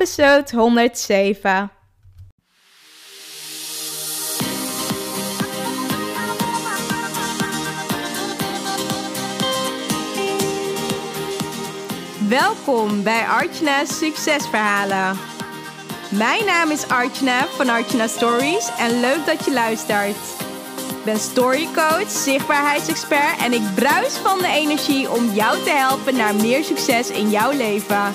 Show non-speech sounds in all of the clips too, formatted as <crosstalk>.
episode 107. Welkom bij Artjana's Succesverhalen. Mijn naam is Artjana van Artjana Stories en leuk dat je luistert. Ik ben storycoach, zichtbaarheidsexpert en ik bruis van de energie om jou te helpen naar meer succes in jouw leven.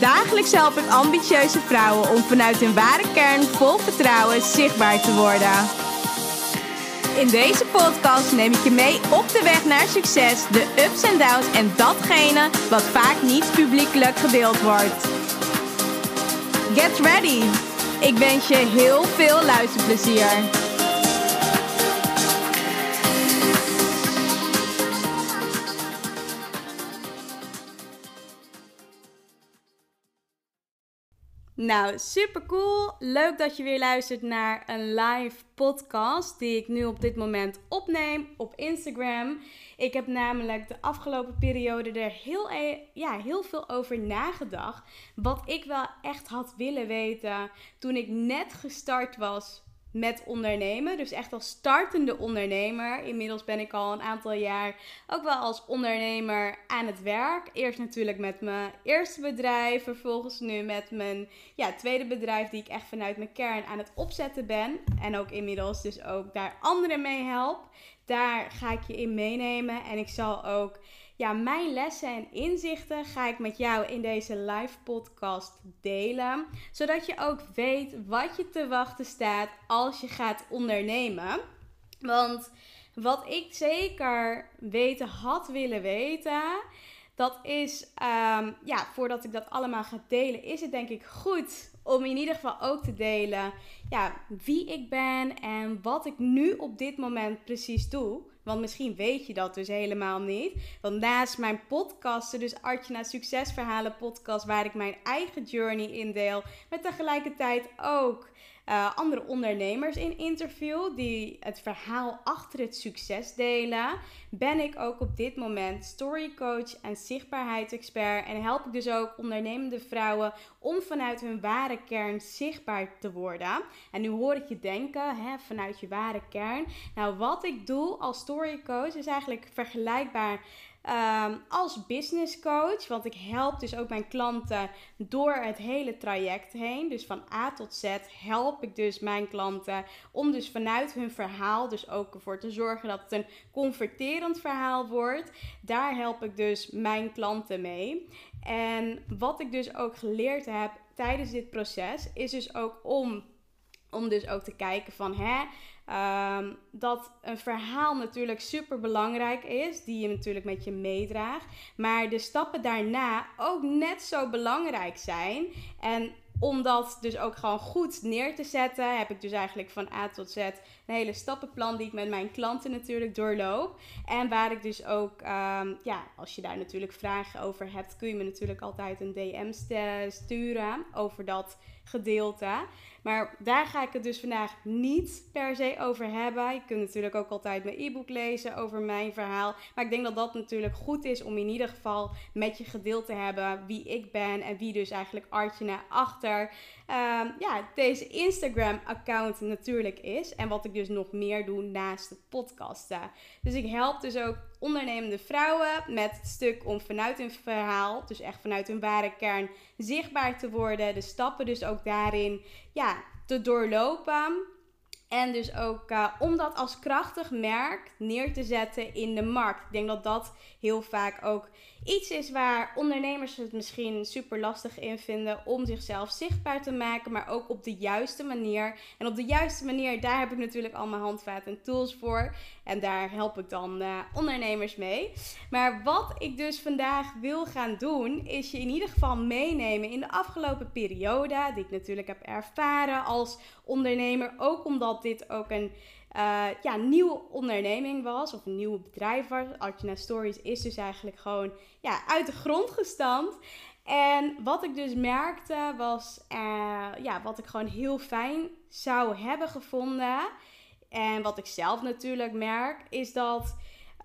Dagelijks help ik ambitieuze vrouwen om vanuit hun ware kern vol vertrouwen zichtbaar te worden. In deze podcast neem ik je mee op de weg naar succes, de ups en downs en datgene wat vaak niet publiekelijk gedeeld wordt. Get ready! Ik wens je heel veel luisterplezier. Nou, super cool. Leuk dat je weer luistert naar een live podcast die ik nu op dit moment opneem op Instagram. Ik heb namelijk de afgelopen periode er heel, e- ja, heel veel over nagedacht. Wat ik wel echt had willen weten toen ik net gestart was met ondernemen. Dus echt als startende ondernemer. Inmiddels ben ik al een aantal jaar ook wel als ondernemer aan het werk. Eerst natuurlijk met mijn eerste bedrijf. Vervolgens nu met mijn ja, tweede bedrijf die ik echt vanuit mijn kern aan het opzetten ben. En ook inmiddels dus ook daar anderen mee help. Daar ga ik je in meenemen. En ik zal ook ja, mijn lessen en inzichten ga ik met jou in deze live podcast delen. Zodat je ook weet wat je te wachten staat als je gaat ondernemen. Want wat ik zeker weten had willen weten. Dat is, ehm, ja, voordat ik dat allemaal ga delen, is het denk ik goed om in ieder geval ook te delen ja, wie ik ben en wat ik nu op dit moment precies doe. Want misschien weet je dat dus helemaal niet. Want naast mijn podcasten, dus Artjana Succesverhalen podcast, waar ik mijn eigen journey indeel, met tegelijkertijd ook uh, andere ondernemers in interview die het verhaal achter het succes delen, ben ik ook op dit moment storycoach en zichtbaarheidsexpert en help ik dus ook ondernemende vrouwen om vanuit hun ware kern zichtbaar te worden. En nu hoor ik je denken, hè, vanuit je ware kern. Nou, wat ik doe als storycoach is eigenlijk vergelijkbaar Um, als business coach, want ik help dus ook mijn klanten door het hele traject heen. Dus van A tot Z help ik dus mijn klanten om dus vanuit hun verhaal, dus ook ervoor te zorgen dat het een converterend verhaal wordt. Daar help ik dus mijn klanten mee. En wat ik dus ook geleerd heb tijdens dit proces, is dus ook om, om dus ook te kijken van hè Ehm, dat een verhaal natuurlijk super belangrijk is, die je natuurlijk met je meedraagt. Maar de stappen daarna ook net zo belangrijk zijn. En om dat dus ook gewoon goed neer te zetten, heb ik dus eigenlijk van A tot Z een hele stappenplan die ik met mijn klanten natuurlijk doorloop. En waar ik dus ook, ehm, ja, als je daar natuurlijk vragen over hebt, kun je me natuurlijk altijd een DM sturen over dat gedeelte. Maar daar ga ik het dus vandaag niet per se over hebben. Je kunt natuurlijk ook altijd mijn e-book lezen over mijn verhaal. Maar ik denk dat dat natuurlijk goed is om in ieder geval met je gedeeld te hebben wie ik ben en wie dus eigenlijk Artjana achter Ehm, ja, deze Instagram-account natuurlijk is. En wat ik dus nog meer doe naast het podcasten. Dus ik help dus ook ondernemende vrouwen met het stuk om vanuit hun verhaal, dus echt vanuit hun ware kern, zichtbaar te worden. De stappen dus ook daarin ja, te doorlopen. En dus ook uh, om dat als krachtig merk neer te zetten in de markt. Ik denk dat dat heel vaak ook iets is waar ondernemers het misschien super lastig in vinden om zichzelf zichtbaar te maken, maar ook op de juiste manier. En op de juiste manier, daar heb ik natuurlijk al mijn handvaten en tools voor. En daar help ik dan uh, ondernemers mee. Maar wat ik dus vandaag wil gaan doen, is je in ieder geval meenemen in de afgelopen periode, die ik natuurlijk heb ervaren als ondernemer. Ook omdat dit ook een uh, ja, nieuwe onderneming was, of een nieuw bedrijf was. Artjana Stories is dus eigenlijk gewoon ja, uit de grond gestampt. En wat ik dus merkte was, uh, ja, wat ik gewoon heel fijn zou hebben gevonden. En wat ik zelf natuurlijk merk, is dat,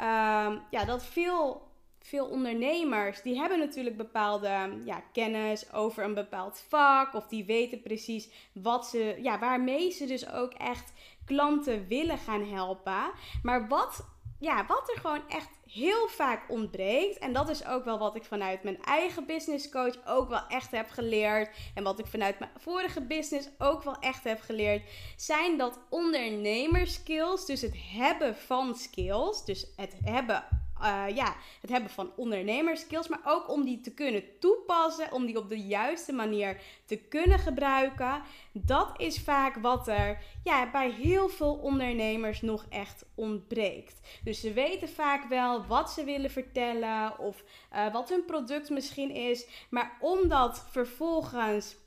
uh, ja, dat veel veel ondernemers, die hebben natuurlijk bepaalde ja, kennis over een bepaald vak. Of die weten precies wat ze, ja, waarmee ze dus ook echt klanten willen gaan helpen. Maar wat, ja, wat er gewoon echt heel vaak ontbreekt. En dat is ook wel wat ik vanuit mijn eigen business coach ook wel echt heb geleerd. En wat ik vanuit mijn vorige business ook wel echt heb geleerd. Zijn dat ondernemerskills. Dus het hebben van skills. Dus het hebben uh, ja, het hebben van ondernemerskills, maar ook om die te kunnen toepassen, om die op de juiste manier te kunnen gebruiken. Dat is vaak wat er ja, bij heel veel ondernemers nog echt ontbreekt. Dus ze weten vaak wel wat ze willen vertellen of uh, wat hun product misschien is, maar om dat vervolgens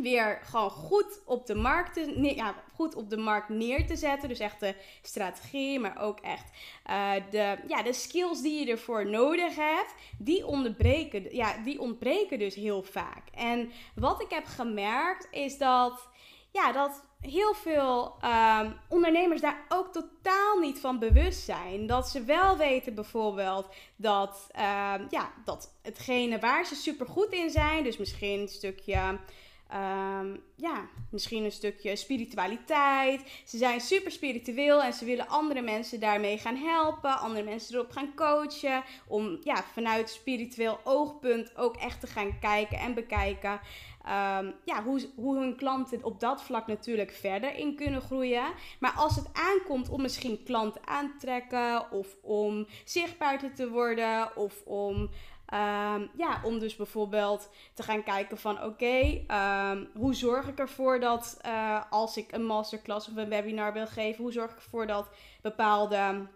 weer gewoon goed op de markt te, ja, goed op de markt neer te zetten. Dus echt de strategie, maar ook echt uh, de, ja, de skills die je ervoor nodig hebt, die ontbreken, ja, die ontbreken dus heel vaak. En wat ik heb gemerkt is dat, ja, dat heel veel um, ondernemers daar ook totaal niet van bewust zijn. Dat ze wel weten bijvoorbeeld dat, uh, ja, dat hetgene waar ze super goed in zijn, dus misschien een stukje Um, ja, misschien een stukje spiritualiteit. Ze zijn super spiritueel en ze willen andere mensen daarmee gaan helpen, andere mensen erop gaan coachen. Om ja, vanuit spiritueel oogpunt ook echt te gaan kijken en bekijken. Um, ja, hoe, hoe hun klanten op dat vlak natuurlijk verder in kunnen groeien. Maar als het aankomt om misschien klanten aan te trekken, of om zichtbaar te worden, of om Ehm, ja, om dus bijvoorbeeld te gaan kijken van oké, ehm, hoe zorg ik ervoor dat uh, als ik een masterclass of een webinar wil geven, hoe zorg ik ervoor dat bepaalde,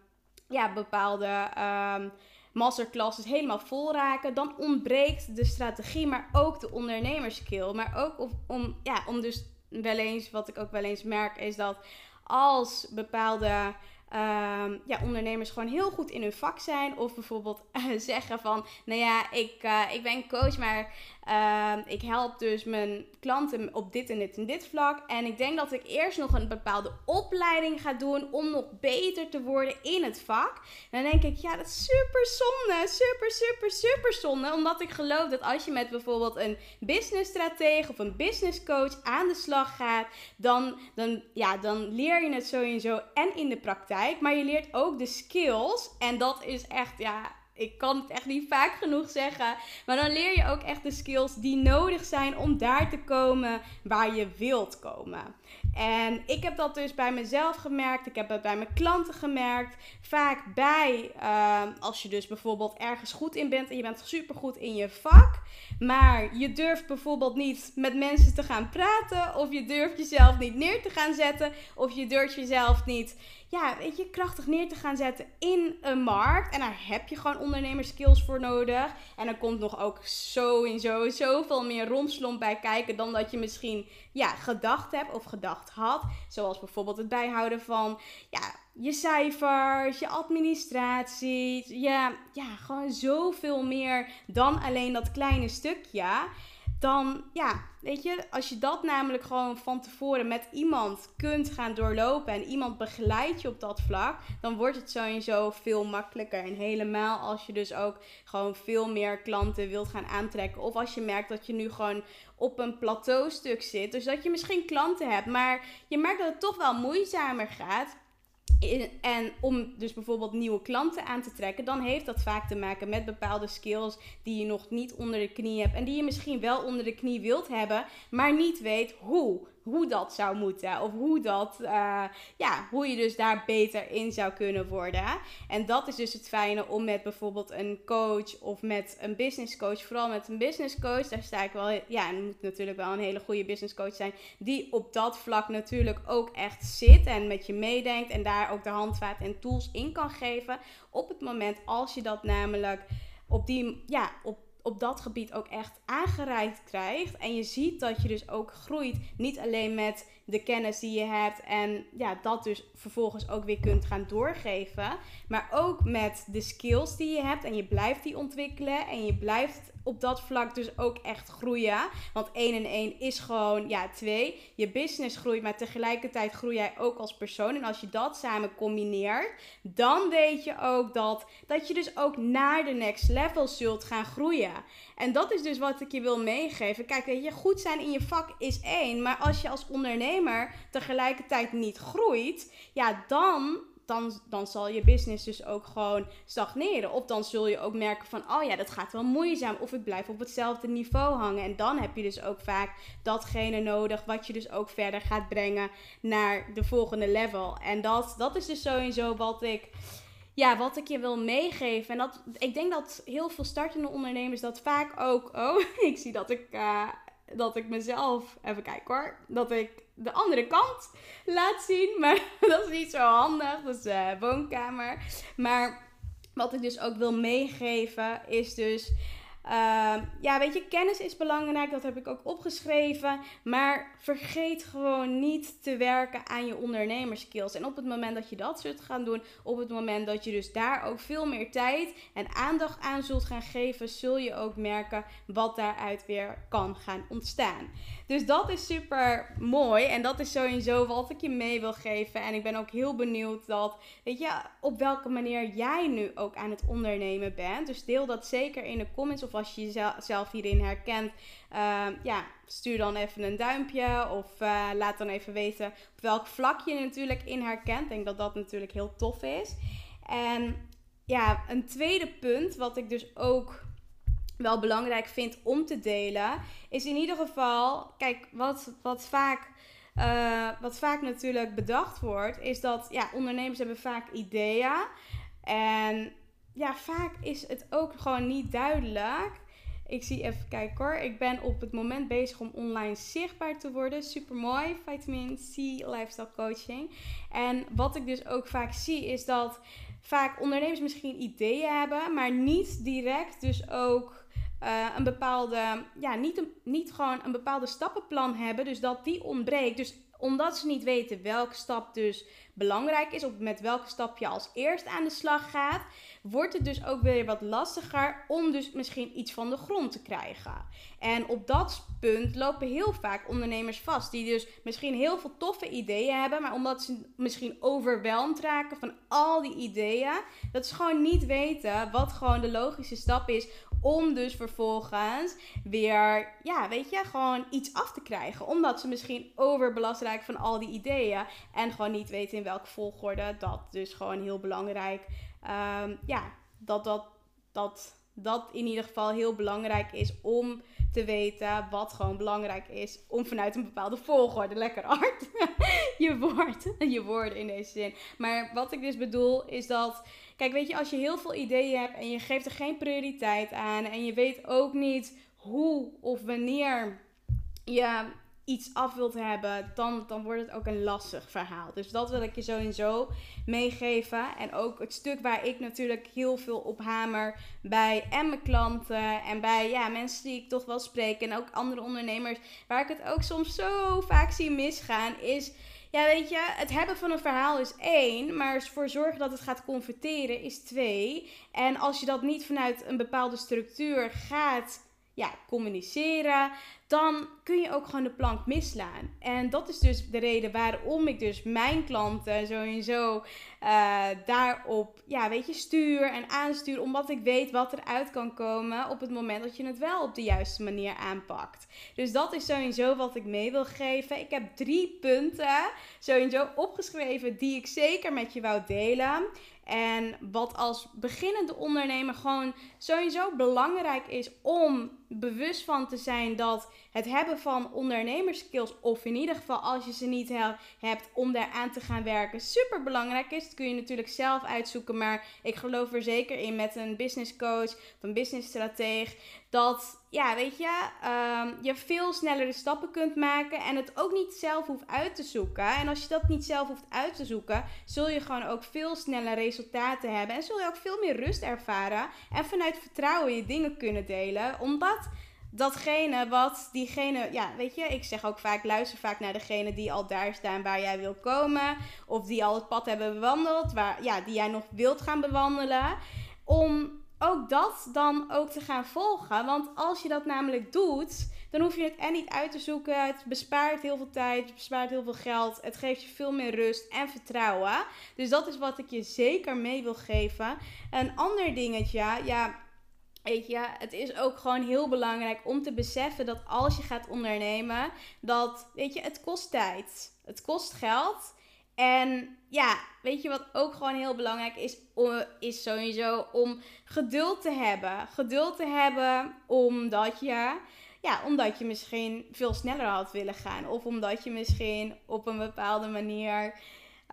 ja, bepaalde um, masterclasses helemaal vol raken. Dan ontbreekt de strategie, maar ook de ondernemerskill. Maar ook om, ja, om dus wel eens, wat ik ook wel eens merk, is dat als bepaalde um, ja, ondernemers gewoon heel goed in hun vak zijn. Of bijvoorbeeld uh, zeggen van, nou ja, ik, uh, ik ben coach, maar uh, ik help dus mijn klanten op dit en dit en dit vlak. En ik denk dat ik eerst nog een bepaalde opleiding ga doen om nog beter te worden in het vak. Dan denk ik, ja, dat is super zonde. Super, super, super zonde. Omdat ik geloof dat als je met bijvoorbeeld een businessstratege of een business coach aan de slag gaat, dan, dan, ja, dan leer je het sowieso en in de praktijk maar je leert ook de skills. En dat is echt, ja, ik kan het echt niet vaak genoeg zeggen. Maar dan leer je ook echt de skills die nodig zijn om daar te komen waar je wilt komen. En ik heb dat dus bij mezelf gemerkt. Ik heb het bij mijn klanten gemerkt. Vaak bij, uh, als je dus bijvoorbeeld ergens goed in bent en je bent super goed in je vak. Maar je durft bijvoorbeeld niet met mensen te gaan praten. Of je durft jezelf niet neer te gaan zetten. Of je durft jezelf niet ja, weet je, krachtig neer te gaan zetten in een markt. En daar heb je gewoon ondernemerskills voor nodig. En er komt nog ook zo en zo zoveel meer romslomp bij kijken dan dat je misschien ja, gedacht hebt of gedacht had. Zoals bijvoorbeeld het bijhouden van ja, je cijfers, je administratie. Ja, ja, gewoon zoveel meer dan alleen dat kleine stukje dan ja, weet je, als je dat namelijk gewoon van tevoren met iemand kunt gaan doorlopen en iemand begeleidt je op dat vlak, dan wordt het sowieso veel makkelijker. En helemaal als je dus ook gewoon veel meer klanten wilt gaan aantrekken. Of als je merkt dat je nu gewoon op een plateaustuk zit. Dus dat je misschien klanten hebt, maar je merkt dat het toch wel moeizamer gaat en om dus bijvoorbeeld nieuwe klanten aan te trekken, dan heeft dat vaak te maken met bepaalde skills die je nog niet onder de knie hebt. En die je misschien wel onder de knie wilt hebben, maar niet weet hoe hoe dat zou moeten. Of hoe, dat, uh, ja, hoe je dus daar beter in zou kunnen worden. En dat is dus het fijne om met bijvoorbeeld een coach of met een business coach. Vooral met een business coach. Daar sta ik wel. Ja, en moet natuurlijk wel een hele goede business coach zijn. Die op dat vlak natuurlijk ook echt zit. En met je meedenkt. En daar ook de handvaten en tools in kan geven. Op het moment als je dat namelijk op die. Ja, op op dat gebied ook echt aangereikt krijgt. En je ziet dat je dus ook groeit. Niet alleen met de kennis die je hebt. En ja, dat dus vervolgens ook weer kunt gaan doorgeven. Maar ook met de skills die je hebt. En je blijft die ontwikkelen. En je blijft op dat vlak dus ook echt groeien. Want 1 en 1 is gewoon, ja, 2. Je business groeit, maar tegelijkertijd groei jij ook als persoon. En als je dat samen combineert, dan weet je ook dat, dat je dus ook naar de next level zult gaan groeien. En dat is dus wat ik je wil meegeven. Kijk, weet je, goed zijn in je vak is één. Maar als je als ondernemer tegelijkertijd niet groeit, ja, dan dan, dan zal je business dus ook gewoon stagneren. Of dan zul je ook merken van, oh ja, dat gaat wel moeizaam. Of ik blijf op hetzelfde niveau hangen. En dan heb je dus ook vaak datgene nodig wat je dus ook verder gaat brengen naar de volgende level. En dat, dat is dus sowieso wat ik ja, wat ik je wil meegeven. En dat, ik denk dat heel veel startende ondernemers dat vaak ook. Oh, <laughs> ik zie dat ik, uh, dat ik mezelf. Even kijken hoor. Dat ik de andere kant laat zien. Maar <laughs> dat is niet zo handig. Dat is de woonkamer. Maar wat ik dus ook wil meegeven is dus Ehm, ja, weet je, kennis is belangrijk, dat heb ik ook opgeschreven. Maar vergeet gewoon niet te werken aan je ondernemerskills. En op het moment dat je dat zult gaan doen, op het moment dat je dus daar ook veel meer tijd en aandacht aan zult gaan geven, zul je ook merken wat daaruit weer kan gaan ontstaan. Dus dat is super mooi en dat is sowieso wat ik je mee wil geven. En ik ben ook heel benieuwd dat, weet je, op welke manier jij nu ook aan het ondernemen bent. Dus deel dat zeker in de comments of of als je jezelf hierin herkent, uh, ja, stuur dan even een duimpje. Of uh, laat dan even weten op welk vlak je natuurlijk in herkent. Ik denk dat dat natuurlijk heel tof is. En ja, een tweede punt, wat ik dus ook wel belangrijk vind om te delen, is in ieder geval, kijk, wat, wat vaak. Uh, wat vaak natuurlijk bedacht wordt, is dat ja, ondernemers hebben vaak ideeën. En ja, vaak is het ook gewoon niet duidelijk. Ik zie even kijken hoor. Ik ben op het moment bezig om online zichtbaar te worden. Super mooi. Vitamin C Lifestyle Coaching. En wat ik dus ook vaak zie is dat vaak ondernemers misschien ideeën hebben, maar niet direct dus ook uh, een bepaalde, ja, niet, een, niet gewoon een bepaalde stappenplan hebben. Dus dat die ontbreekt. Dus omdat ze niet weten welke stap dus belangrijk is, of met welke stap je als eerst aan de slag gaat, wordt het dus ook weer wat lastiger om dus misschien iets van de grond te krijgen. En op dat punt lopen heel vaak ondernemers vast, die dus misschien heel veel toffe ideeën hebben, maar omdat ze misschien overweldigd raken van al die ideeën, dat ze gewoon niet weten wat gewoon de logische stap is om dus vervolgens weer, ja, weet je, gewoon iets af te krijgen. Omdat ze misschien overbelast raken van al die ideeën. En gewoon niet weten in welke volgorde. Dat dus gewoon heel belangrijk. Um, ja, dat dat, dat dat in ieder geval heel belangrijk is om te weten wat gewoon belangrijk is om vanuit een bepaalde volgorde, lekker hard, <laughs> je, woord, je woorden in deze zin. Maar wat ik dus bedoel is dat Kijk, weet je, als je heel veel ideeën hebt en je geeft er geen prioriteit aan en je weet ook niet hoe of wanneer je iets af wilt hebben, dan, dan wordt het ook een lastig verhaal. Dus dat wil ik je sowieso meegeven. En ook het stuk waar ik natuurlijk heel veel op hamer bij en mijn klanten en bij ja, mensen die ik toch wel spreek en ook andere ondernemers, waar ik het ook soms zo vaak zie misgaan, is ja, weet je, het hebben van een verhaal is één, maar ervoor zorgen dat het gaat converteren is twee. En als je dat niet vanuit een bepaalde structuur gaat ja, communiceren, dan kun je ook gewoon de plank misslaan. En dat is dus de reden waarom ik dus mijn klanten sowieso uh, daarop, ja, weet je, stuur en aanstuur. Omdat ik weet wat eruit kan komen op het moment dat je het wel op de juiste manier aanpakt. Dus dat is sowieso wat ik mee wil geven. Ik heb drie punten sowieso opgeschreven die ik zeker met je wou delen. En wat als beginnende ondernemer gewoon sowieso belangrijk is om bewust van te zijn dat het hebben van ondernemerskills, of in ieder geval als je ze niet hebt, om daar aan te gaan werken, super belangrijk is. Dat kun je natuurlijk zelf uitzoeken, maar ik geloof er zeker in met een business coach of een business strateeg. Dat, ja, weet je, um, je veel snellere stappen kunt maken en het ook niet zelf hoeft uit te zoeken. En als je dat niet zelf hoeft uit te zoeken, zul je gewoon ook veel sneller resultaten hebben. En zul je ook veel meer rust ervaren en vanuit vertrouwen je dingen kunnen delen. Omdat datgene wat diegene, ja, weet je, ik zeg ook vaak, luister vaak naar degene die al daar staan waar jij wil komen. Of die al het pad hebben bewandeld, waar, ja, die jij nog wilt gaan bewandelen. Om ook dat dan ook te gaan volgen. Want als je dat namelijk doet, dan hoef je het en niet uit te zoeken. Het bespaart heel veel tijd, het bespaart heel veel geld. Het geeft je veel meer rust en vertrouwen. Dus dat is wat ik je zeker mee wil geven. Een ander dingetje, ja, Weet je, het is ook gewoon heel belangrijk om te beseffen dat als je gaat ondernemen, dat, weet je, het kost tijd. Het kost geld. En ja, weet je wat ook gewoon heel belangrijk is? Is sowieso om geduld te hebben. Geduld te hebben omdat je, ja, omdat je misschien veel sneller had willen gaan. Of omdat je misschien op een bepaalde manier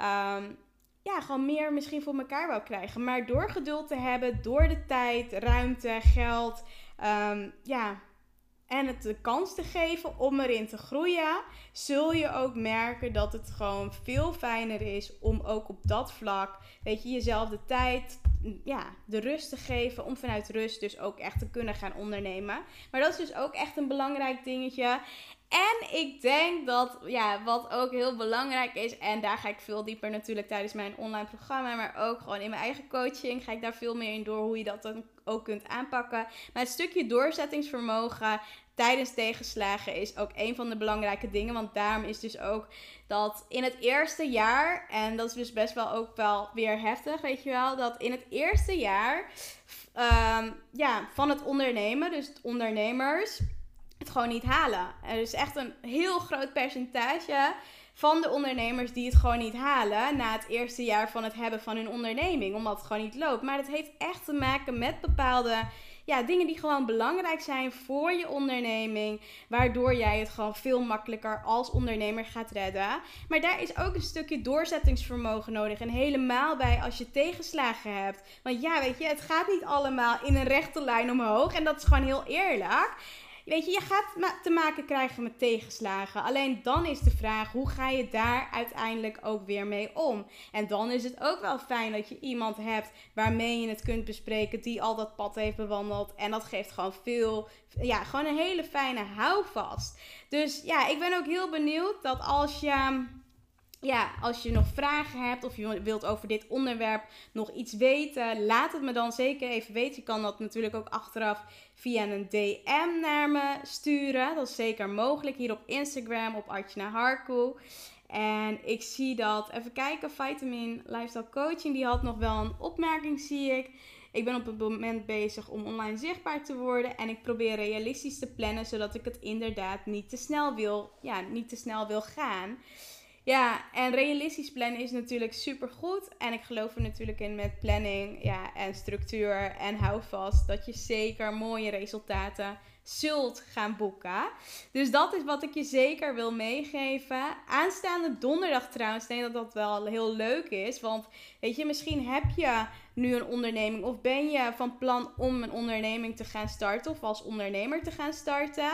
um, ja, gewoon meer misschien voor elkaar wou krijgen. Maar door geduld te hebben, door de tijd, ruimte, geld, um, ja, en het de kans te geven om erin te groeien, zul je ook merken dat het gewoon veel fijner is om ook op dat vlak, weet je, jezelf de tijd, ja, de rust te geven om vanuit rust dus ook echt te kunnen gaan ondernemen. Maar dat is dus ook echt een belangrijk dingetje. En ik denk dat, ja, wat ook heel belangrijk is, en daar ga ik veel dieper natuurlijk tijdens mijn online programma, maar ook gewoon in mijn eigen coaching ga ik daar veel meer in door hoe je dat dan ook kunt aanpakken. Maar het stukje doorzettingsvermogen tijdens tegenslagen is ook een van de belangrijke dingen. Want daarom is dus ook dat in het eerste jaar, en dat is dus best wel ook wel weer heftig, weet je wel, dat in het eerste jaar um, ja, van het ondernemen, dus ondernemers het gewoon niet halen. Er is echt een heel groot percentage van de ondernemers die het gewoon niet halen na het eerste jaar van het hebben van hun onderneming, omdat het gewoon niet loopt. Maar dat heeft echt te maken met bepaalde ja, dingen die gewoon belangrijk zijn voor je onderneming, waardoor jij het gewoon veel makkelijker als ondernemer gaat redden. Maar daar is ook een stukje doorzettingsvermogen nodig en helemaal bij als je tegenslagen hebt. Want ja, weet je, het gaat niet allemaal in een rechte lijn omhoog en dat is gewoon heel eerlijk. Weet je, je gaat te maken krijgen met tegenslagen. Alleen dan is de vraag, hoe ga je daar uiteindelijk ook weer mee om? En dan is het ook wel fijn dat je iemand hebt waarmee je het kunt bespreken, die al dat pad heeft bewandeld. En dat geeft gewoon veel, ja, gewoon een hele fijne houvast. Dus ja, ik ben ook heel benieuwd dat als je ja, als je nog vragen hebt of je wilt over dit onderwerp nog iets weten, laat het me dan zeker even weten. Je kan dat natuurlijk ook achteraf via een DM naar me sturen. Dat is zeker mogelijk hier op Instagram, op Artjana Harku. En ik zie dat, even kijken, Vitamin Lifestyle Coaching, die had nog wel een opmerking, zie ik. Ik ben op het moment bezig om online zichtbaar te worden en ik probeer realistisch te plannen, zodat ik het inderdaad niet te snel wil, ja, niet te snel wil gaan. Ja, en realistisch plannen is natuurlijk super goed. En ik geloof er natuurlijk in met planning ja, en structuur en hou vast dat je zeker mooie resultaten zult gaan boeken. Dus dat is wat ik je zeker wil meegeven. Aanstaande donderdag trouwens, denk dat dat wel heel leuk is. Want weet je, misschien heb je nu een onderneming of ben je van plan om een onderneming te gaan starten of als ondernemer te gaan starten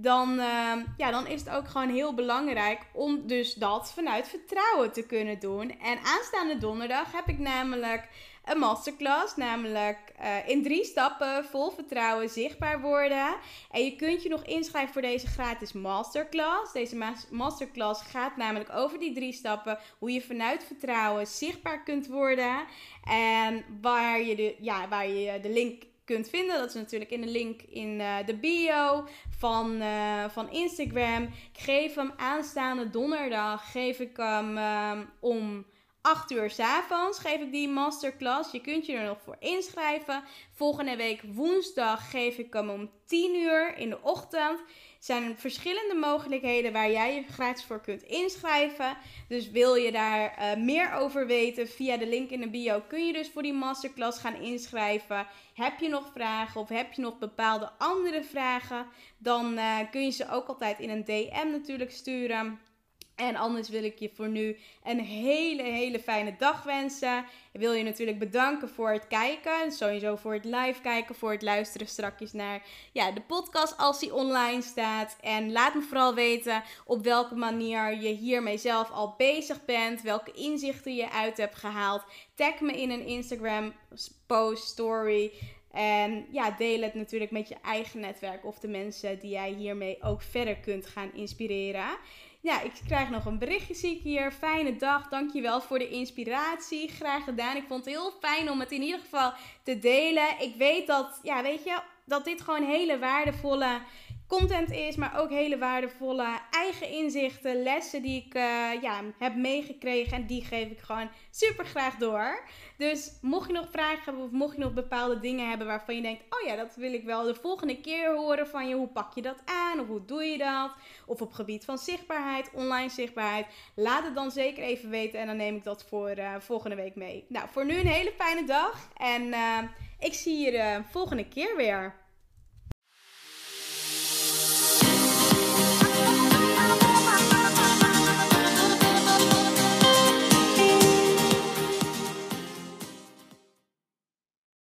dan, ehm, ja, dan is het ook gewoon heel belangrijk om dus dat vanuit vertrouwen te kunnen doen. En aanstaande donderdag heb ik namelijk een masterclass, namelijk uh, in drie stappen vol vertrouwen zichtbaar worden. En je kunt je nog inschrijven voor deze gratis masterclass. Deze masterclass gaat namelijk over die drie stappen, hoe je vanuit vertrouwen zichtbaar kunt worden. En waar je de, ja, waar je de link kunt vinden. Dat is natuurlijk in de link in uh, de bio van, uh, van Instagram. Ik geef hem aanstaande donderdag. Geef ik hem um, om 8 uur s avonds. Geef ik die masterclass. Je kunt je er nog voor inschrijven. Volgende week woensdag geef ik hem om 10 uur in de ochtend zijn verschillende mogelijkheden waar jij je gratis voor kunt inschrijven. Dus wil je daar uh, meer over weten via de link in de bio, kun je dus voor die masterclass gaan inschrijven. Heb je nog vragen of heb je nog bepaalde andere vragen, dan uh, kun je ze ook altijd in een DM natuurlijk sturen. En anders wil ik je voor nu een hele, hele fijne dag wensen. Ik wil je natuurlijk bedanken voor het kijken. Sowieso voor het live kijken, voor het luisteren strakjes naar ja, de podcast als die online staat. En laat me vooral weten op welke manier je hiermee zelf al bezig bent. Welke inzichten je uit hebt gehaald. Tag me in een Instagram post, story En ja, deel het natuurlijk met je eigen netwerk of de mensen die jij hiermee ook verder kunt gaan inspireren. Ja, ik krijg nog een berichtje, zie ik hier. Fijne dag, dankjewel voor de inspiratie. Graag gedaan. Ik vond het heel fijn om het in ieder geval te delen. Ik weet dat, ja, weet je, dat dit gewoon hele waardevolle content is, maar ook hele waardevolle eigen inzichten, lessen die ik uh, ja, heb meegekregen. En die geef ik gewoon super graag door. Dus mocht je nog vragen hebben of mocht je nog bepaalde dingen hebben waarvan je denkt: oh ja, dat wil ik wel de volgende keer horen van je. Hoe pak je dat aan? Of hoe doe je dat? Of op gebied van zichtbaarheid, online zichtbaarheid. Laat het dan zeker even weten en dan neem ik dat voor uh, volgende week mee. Nou, voor nu een hele fijne dag en uh, ik zie je de volgende keer weer.